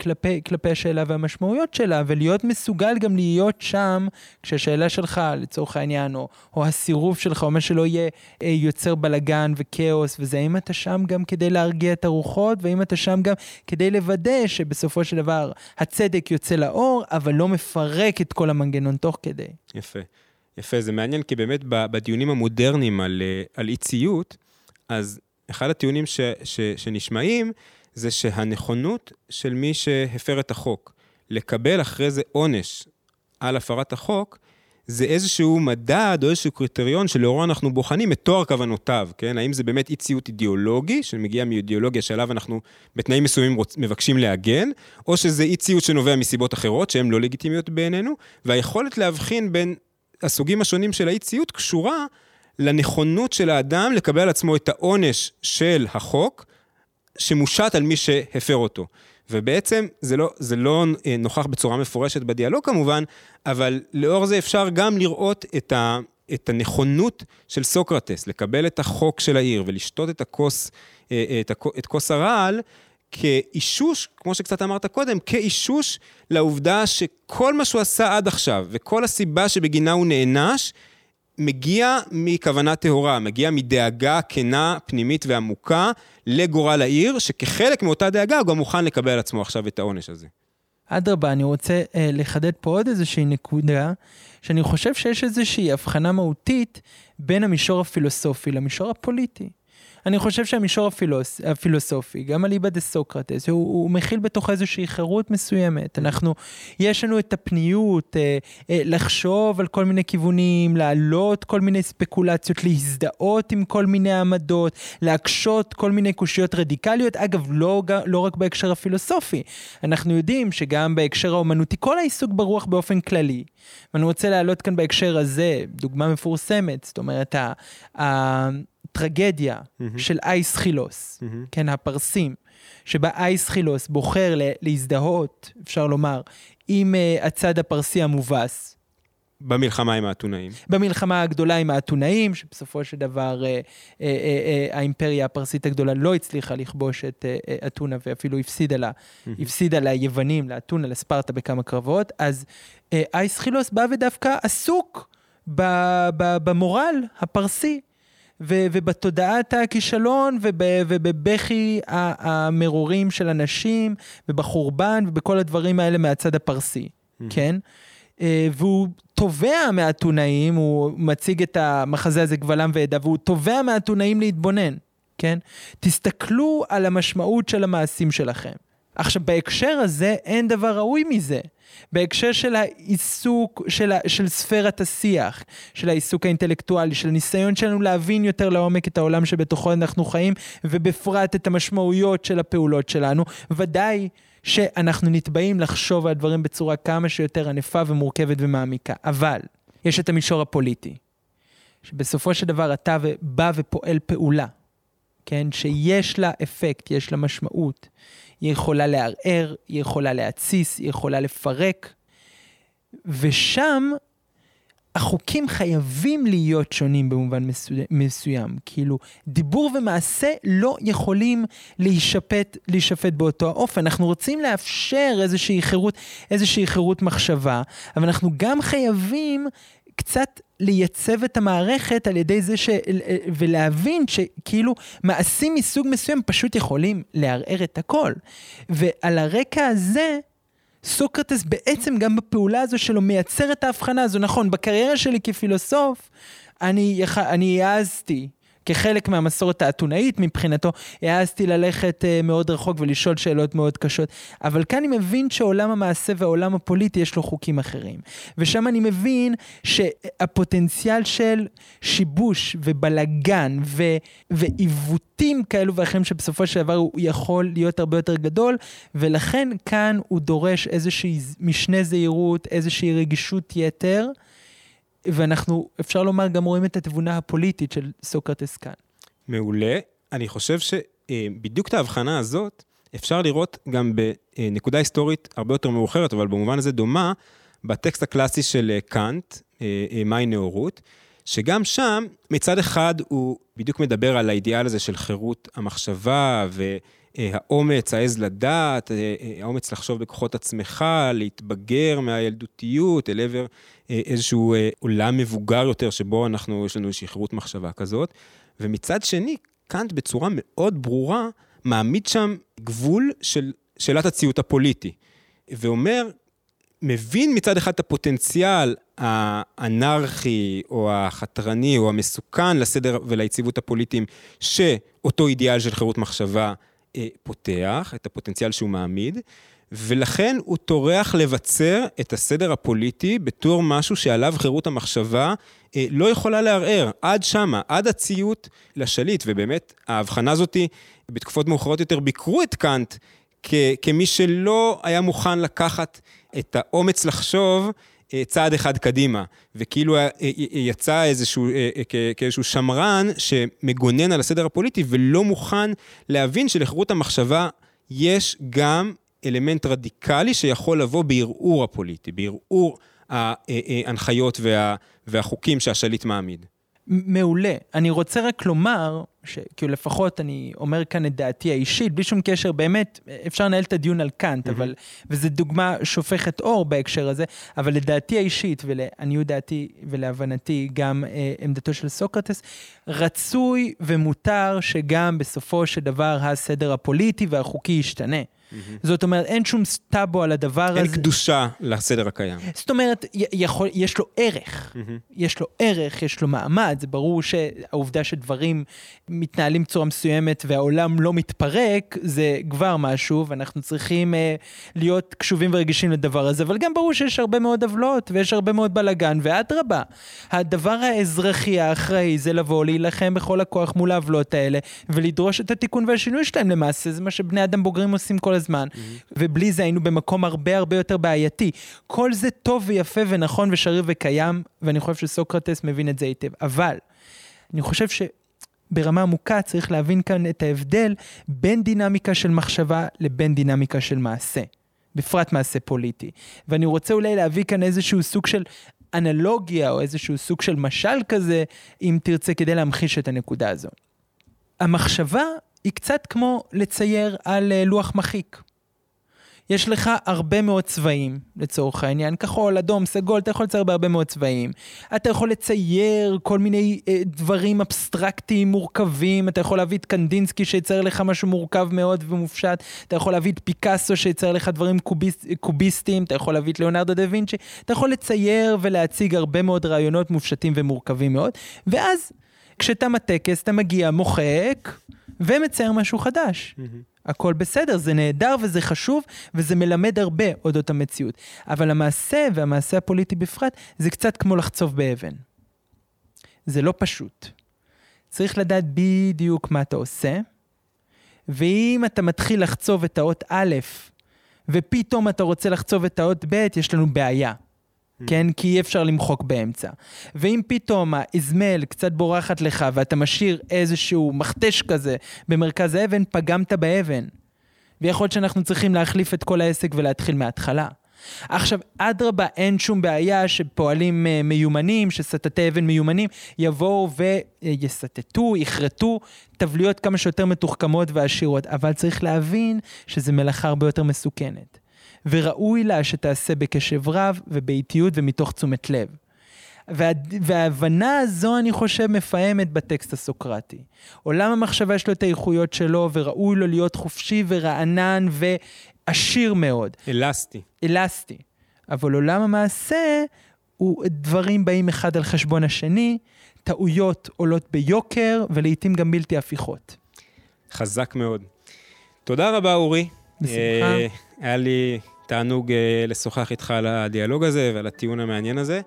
כלפי, כלפי השאלה והמשמעויות שלה, ולהיות מסוגל גם להיות שם, כשהשאלה שלך, לצורך העניין, או, או הסירוב שלך, או מה שלא יהיה, אה, יוצר בלגן וכאוס, וזה האם אתה שם גם כדי להרגיע את הרוחות, והאם אתה שם גם כדי לוודא שבסופו של דבר הצדק יוצא לאור, אבל לא מפרק את כל המנגנון תוך כדי. יפה. יפה, זה מעניין, כי באמת בדיונים המודרניים על, אה, על אי ציות, אז אחד הטיעונים ש, ש, שנשמעים, זה שהנכונות של מי שהפר את החוק לקבל אחרי זה עונש על הפרת החוק, זה איזשהו מדד או איזשהו קריטריון שלאורו אנחנו בוחנים את תואר כוונותיו, כן? האם זה באמת אי ציות אידיאולוגי, שמגיע מאידיאולוגיה שעליו אנחנו בתנאים מסוימים רוצ... מבקשים להגן, או שזה אי ציות שנובע מסיבות אחרות, שהן לא לגיטימיות בעינינו, והיכולת להבחין בין הסוגים השונים של האי ציות קשורה לנכונות של האדם לקבל על עצמו את העונש של החוק, שמושת על מי שהפר אותו. ובעצם זה לא, זה לא אה, נוכח בצורה מפורשת בדיאלוג כמובן, אבל לאור זה אפשר גם לראות את, ה, את הנכונות של סוקרטס, לקבל את החוק של העיר ולשתות את הכוס, אה, אה, את, את כוס הרעל, כאישוש, כמו שקצת אמרת קודם, כאישוש לעובדה שכל מה שהוא עשה עד עכשיו, וכל הסיבה שבגינה הוא נענש, מגיע מכוונה טהורה, מגיע מדאגה כנה, פנימית ועמוקה לגורל העיר, שכחלק מאותה דאגה הוא גם מוכן לקבל על עצמו עכשיו את העונש הזה. אדרבה, אני רוצה אה, לחדד פה עוד איזושהי נקודה, שאני חושב שיש איזושהי הבחנה מהותית בין המישור הפילוסופי למישור הפוליטי. אני חושב שהמישור הפילוס, הפילוסופי, גם אליבא דה סוקרטס, הוא, הוא מכיל בתוך איזושהי חירות מסוימת. אנחנו, יש לנו את הפניות אה, אה, לחשוב על כל מיני כיוונים, להעלות כל מיני ספקולציות, להזדהות עם כל מיני עמדות, להקשות כל מיני קושיות רדיקליות. אגב, לא, לא רק בהקשר הפילוסופי, אנחנו יודעים שגם בהקשר האומנותי, כל העיסוק ברוח באופן כללי. ואני רוצה להעלות כאן בהקשר הזה, דוגמה מפורסמת, זאת אומרת, ה, ה, הטרגדיה mm-hmm. של אייס חילוס, mm-hmm. כן, הפרסים, שבה אייס חילוס בוחר להזדהות, אפשר לומר, עם uh, הצד הפרסי המובס, במלחמה עם האתונאים. במלחמה הגדולה עם האתונאים, שבסופו של דבר אה, אה, אה, אה, האימפריה הפרסית הגדולה לא הצליחה לכבוש את אה, אה, אתונה ואפילו הפסידה לה, הפסידה ליוונים, לאתונה, לספרטה בכמה קרבות, אז אה, אייסחילוס בא ודווקא עסוק במורל הפרסי. ו- ובתודעת הכישלון וב- ובבכי המרורים של אנשים ובחורבן ובכל הדברים האלה מהצד הפרסי, כן? אה, והוא תובע מהאתונאים, הוא מציג את המחזה הזה גבלם ועדה, והוא תובע מהאתונאים להתבונן, כן? תסתכלו על המשמעות של המעשים שלכם. עכשיו, בהקשר הזה אין דבר ראוי מזה. בהקשר של העיסוק, של, של ספירת השיח, של העיסוק האינטלקטואלי, של הניסיון שלנו להבין יותר לעומק את העולם שבתוכו אנחנו חיים, ובפרט את המשמעויות של הפעולות שלנו, ודאי שאנחנו נתבעים לחשוב על דברים בצורה כמה שיותר ענפה ומורכבת ומעמיקה. אבל, יש את המישור הפוליטי, שבסופו של דבר אתה בא ופועל פעולה, כן? שיש לה אפקט, יש לה משמעות. היא יכולה לערער, היא יכולה להתסיס, היא יכולה לפרק. ושם החוקים חייבים להיות שונים במובן מסוים. כאילו, דיבור ומעשה לא יכולים להישפט, להישפט באותו האופן. אנחנו רוצים לאפשר איזושהי חירות, איזושהי חירות מחשבה, אבל אנחנו גם חייבים קצת לייצב את המערכת על ידי זה ש... ולהבין שכאילו מעשים מסוג מסוים פשוט יכולים לערער את הכל. ועל הרקע הזה, סוקרטס בעצם גם בפעולה הזו שלו מייצר את ההבחנה הזו. נכון, בקריירה שלי כפילוסוף, אני, יח... אני העזתי כחלק מהמסורת האתונאית מבחינתו, העזתי ללכת uh, מאוד רחוק ולשאול שאלות מאוד קשות. אבל כאן אני מבין שעולם המעשה והעולם הפוליטי יש לו חוקים אחרים. ושם אני מבין שהפוטנציאל של שיבוש ובלגן ו... ועיוותים כאלו ואחרים שבסופו של דבר הוא יכול להיות הרבה יותר גדול, ולכן כאן הוא דורש איזושהי משנה זהירות, איזושהי רגישות יתר. ואנחנו, אפשר לומר, גם רואים את התבונה הפוליטית של סוקרטס כאן. מעולה. אני חושב שבדיוק את ההבחנה הזאת אפשר לראות גם בנקודה היסטורית הרבה יותר מאוחרת, אבל במובן הזה דומה, בטקסט הקלאסי של קאנט, אה, אה, מהי נאורות, שגם שם, מצד אחד הוא בדיוק מדבר על האידיאל הזה של חירות המחשבה והאומץ, העז לדעת, אה, האומץ לחשוב בכוחות עצמך, להתבגר מהילדותיות אל עבר אה, איזשהו אה, עולם מבוגר יותר, שבו אנחנו, יש לנו איזושהי חירות מחשבה כזאת. ומצד שני, קאנט בצורה מאוד ברורה מעמיד שם גבול של שאלת הציות הפוליטי. ואומר, מבין מצד אחד את הפוטנציאל האנרכי, או החתרני, או המסוכן לסדר וליציבות הפוליטיים, שאותו אידיאל של חירות מחשבה אה, פותח, את הפוטנציאל שהוא מעמיד, ולכן הוא טורח לבצר את הסדר הפוליטי בתור משהו שעליו חירות המחשבה אה, לא יכולה לערער, עד שמה, עד הציות לשליט, ובאמת ההבחנה הזאתי בתקופות מאוחרות יותר ביקרו את קאנט כ- כמי שלא היה מוכן לקחת את האומץ לחשוב אה, צעד אחד קדימה, וכאילו אה, יצא איזשהו, כאיזשהו שמרן שמגונן על הסדר הפוליטי ולא מוכן להבין שלחירות המחשבה יש גם אלמנט רדיקלי שיכול לבוא בערעור הפוליטי, בערעור ההנחיות וה, והחוקים שהשליט מעמיד. מעולה. אני רוצה רק לומר, שכאילו לפחות אני אומר כאן את דעתי האישית, בלי שום קשר, באמת, אפשר לנהל את הדיון על קאנט, mm-hmm. אבל, וזו דוגמה שופכת אור בהקשר הזה, אבל לדעתי האישית, ולעניות דעתי ולהבנתי גם אה, עמדתו של סוקרטס, רצוי ומותר שגם בסופו של דבר הסדר הפוליטי והחוקי ישתנה. Mm-hmm. זאת אומרת, אין שום טאבו על הדבר אין הזה. אין קדושה לסדר הקיים. זאת אומרת, יכול, יש לו ערך. Mm-hmm. יש לו ערך, יש לו מעמד. זה ברור שהעובדה שדברים מתנהלים בצורה מסוימת והעולם לא מתפרק, זה כבר משהו, ואנחנו צריכים אה, להיות קשובים ורגישים לדבר הזה, אבל גם ברור שיש הרבה מאוד עוולות ויש הרבה מאוד בלאגן, ואדרבה, הדבר האזרחי האחראי זה לבוא, להילחם בכל הכוח מול העוולות האלה, ולדרוש את התיקון והשינוי שלהם למעשה, זה מה שבני אדם בוגרים עושים כל הזמן, mm-hmm. ובלי זה היינו במקום הרבה הרבה יותר בעייתי. כל זה טוב ויפה ונכון ושריר וקיים, ואני חושב שסוקרטס מבין את זה היטב, אבל אני חושב ש... ברמה עמוקה צריך להבין כאן את ההבדל בין דינמיקה של מחשבה לבין דינמיקה של מעשה. בפרט מעשה פוליטי. ואני רוצה אולי להביא כאן איזשהו סוג של אנלוגיה או איזשהו סוג של משל כזה, אם תרצה, כדי להמחיש את הנקודה הזו. המחשבה היא קצת כמו לצייר על אה, לוח מחיק. יש לך הרבה מאוד צבעים, לצורך העניין, כחול, אדום, סגול, אתה יכול לצייר בהרבה מאוד צבעים. אתה יכול לצייר כל מיני אה, דברים אבסטרקטיים מורכבים, אתה יכול להביא את קנדינסקי שיצייר לך משהו מורכב מאוד ומופשט, אתה יכול להביא את פיקאסו שיצייר לך דברים קוביס, קוביסטיים, אתה יכול להביא את ליאונרדו דה וינצ'י, אתה יכול לצייר ולהציג הרבה מאוד רעיונות מופשטים ומורכבים מאוד, ואז כשתם הטקס אתה מגיע, מוחק, ומצייר משהו חדש. Mm-hmm. הכל בסדר, זה נהדר וזה חשוב, וזה מלמד הרבה אודות המציאות. אבל המעשה, והמעשה הפוליטי בפרט, זה קצת כמו לחצוב באבן. זה לא פשוט. צריך לדעת בדיוק מה אתה עושה, ואם אתה מתחיל לחצוב את האות א', ופתאום אתה רוצה לחצוב את האות ב', יש לנו בעיה. כן? כי אי אפשר למחוק באמצע. ואם פתאום האזמל קצת בורחת לך ואתה משאיר איזשהו מכתש כזה במרכז האבן, פגמת באבן. ויכול להיות שאנחנו צריכים להחליף את כל העסק ולהתחיל מההתחלה. עכשיו, אדרבה, אין שום בעיה שפועלים uh, מיומנים, שסטטי אבן מיומנים, יבואו ויסטטו, יכרתו תבליות כמה שיותר מתוחכמות ועשירות, אבל צריך להבין שזו מלאכה הרבה יותר מסוכנת. וראוי לה שתעשה בקשב רב ובאיטיות ומתוך תשומת לב. וה, וההבנה הזו, אני חושב, מפעמת בטקסט הסוקרטי. עולם המחשבה יש לו את האיכויות שלו, וראוי לו להיות חופשי ורענן ועשיר מאוד. אלסטי. אלסטי. אבל עולם המעשה, הוא דברים באים אחד על חשבון השני, טעויות עולות ביוקר, ולעיתים גם בלתי הפיכות. חזק מאוד. תודה רבה, אורי. בשמחה. אה, היה לי תענוג אה, לשוחח איתך על הדיאלוג הזה ועל הטיעון המעניין הזה.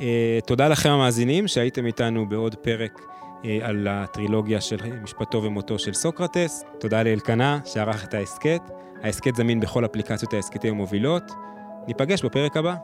אה, תודה לכם המאזינים שהייתם איתנו בעוד פרק אה, על הטרילוגיה של משפטו ומותו של סוקרטס. תודה לאלקנה שערך את ההסכת. ההסכת זמין בכל אפליקציות ההסכתים המובילות. ניפגש בפרק הבא.